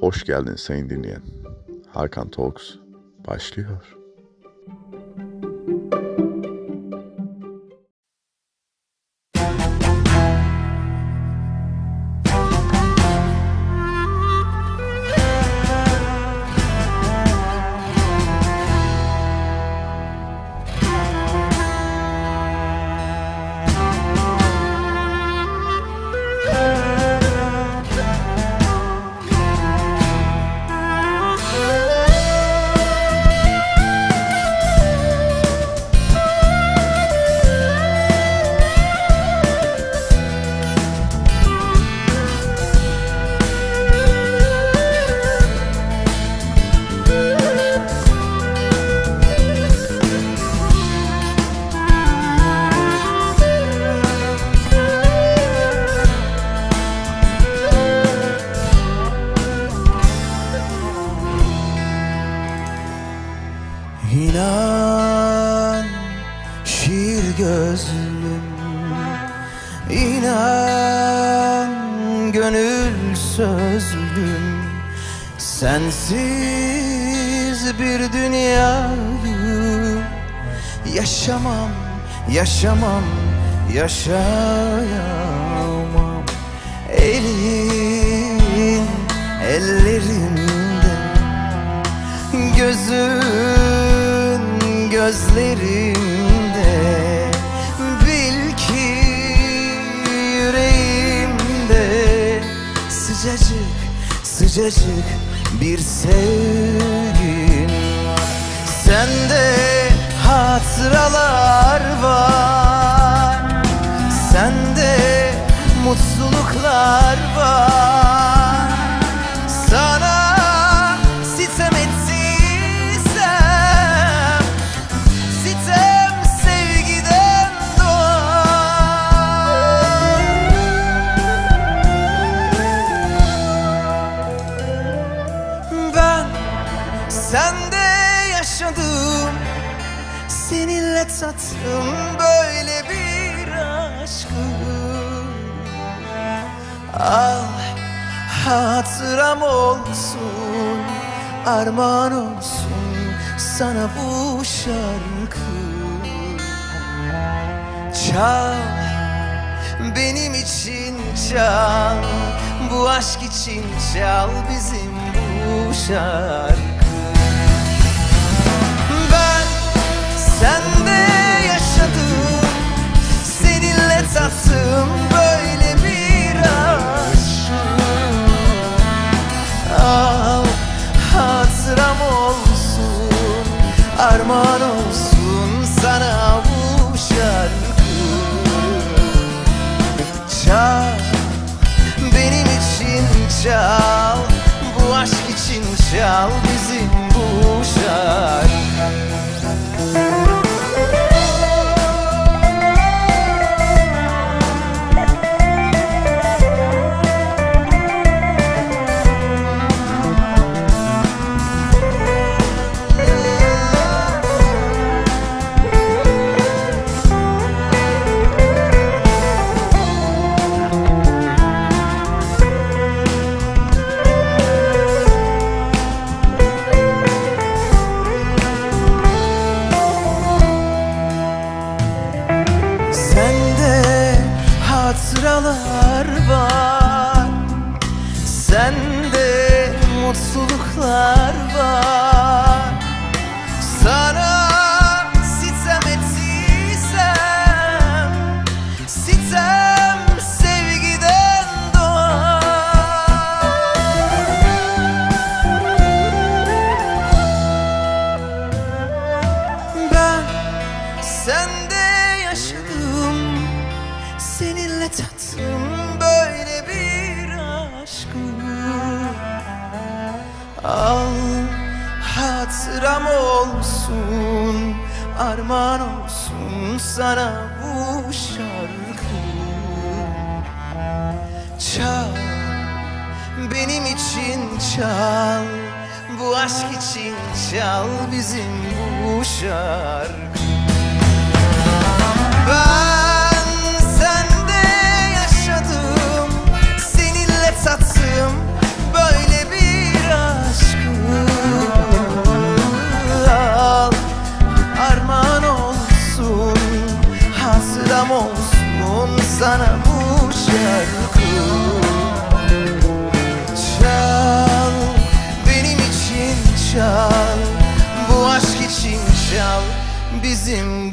Hoş geldin sayın dinleyen. Hakan Talks başlıyor. İnan gönül sözlüm. Sensiz bir dünyayı Yaşamam, yaşamam, yaşayamam. Elin ellerimde Gözün gözlerimde Sıcacık sıcacık bir sevgin. Var Sende hatıralar var. Sende mutluluklar var Tattım böyle bir aşkı. Al hatıram olsun Armağan olsun sana bu şarkı. Çal benim için çal Bu aşk için çal bizim bu şarkı Tattım böyle bir aşkı Al hatıram olsun Armağan olsun sana bu şarkı. Çal benim için çal Bu aşk için çal bizim Sende. Mutluluklar var Al hatıram olsun Armağan olsun sana bu şarkı. Çal benim için çal Bu aşk için çal bizim bu şarkı bizim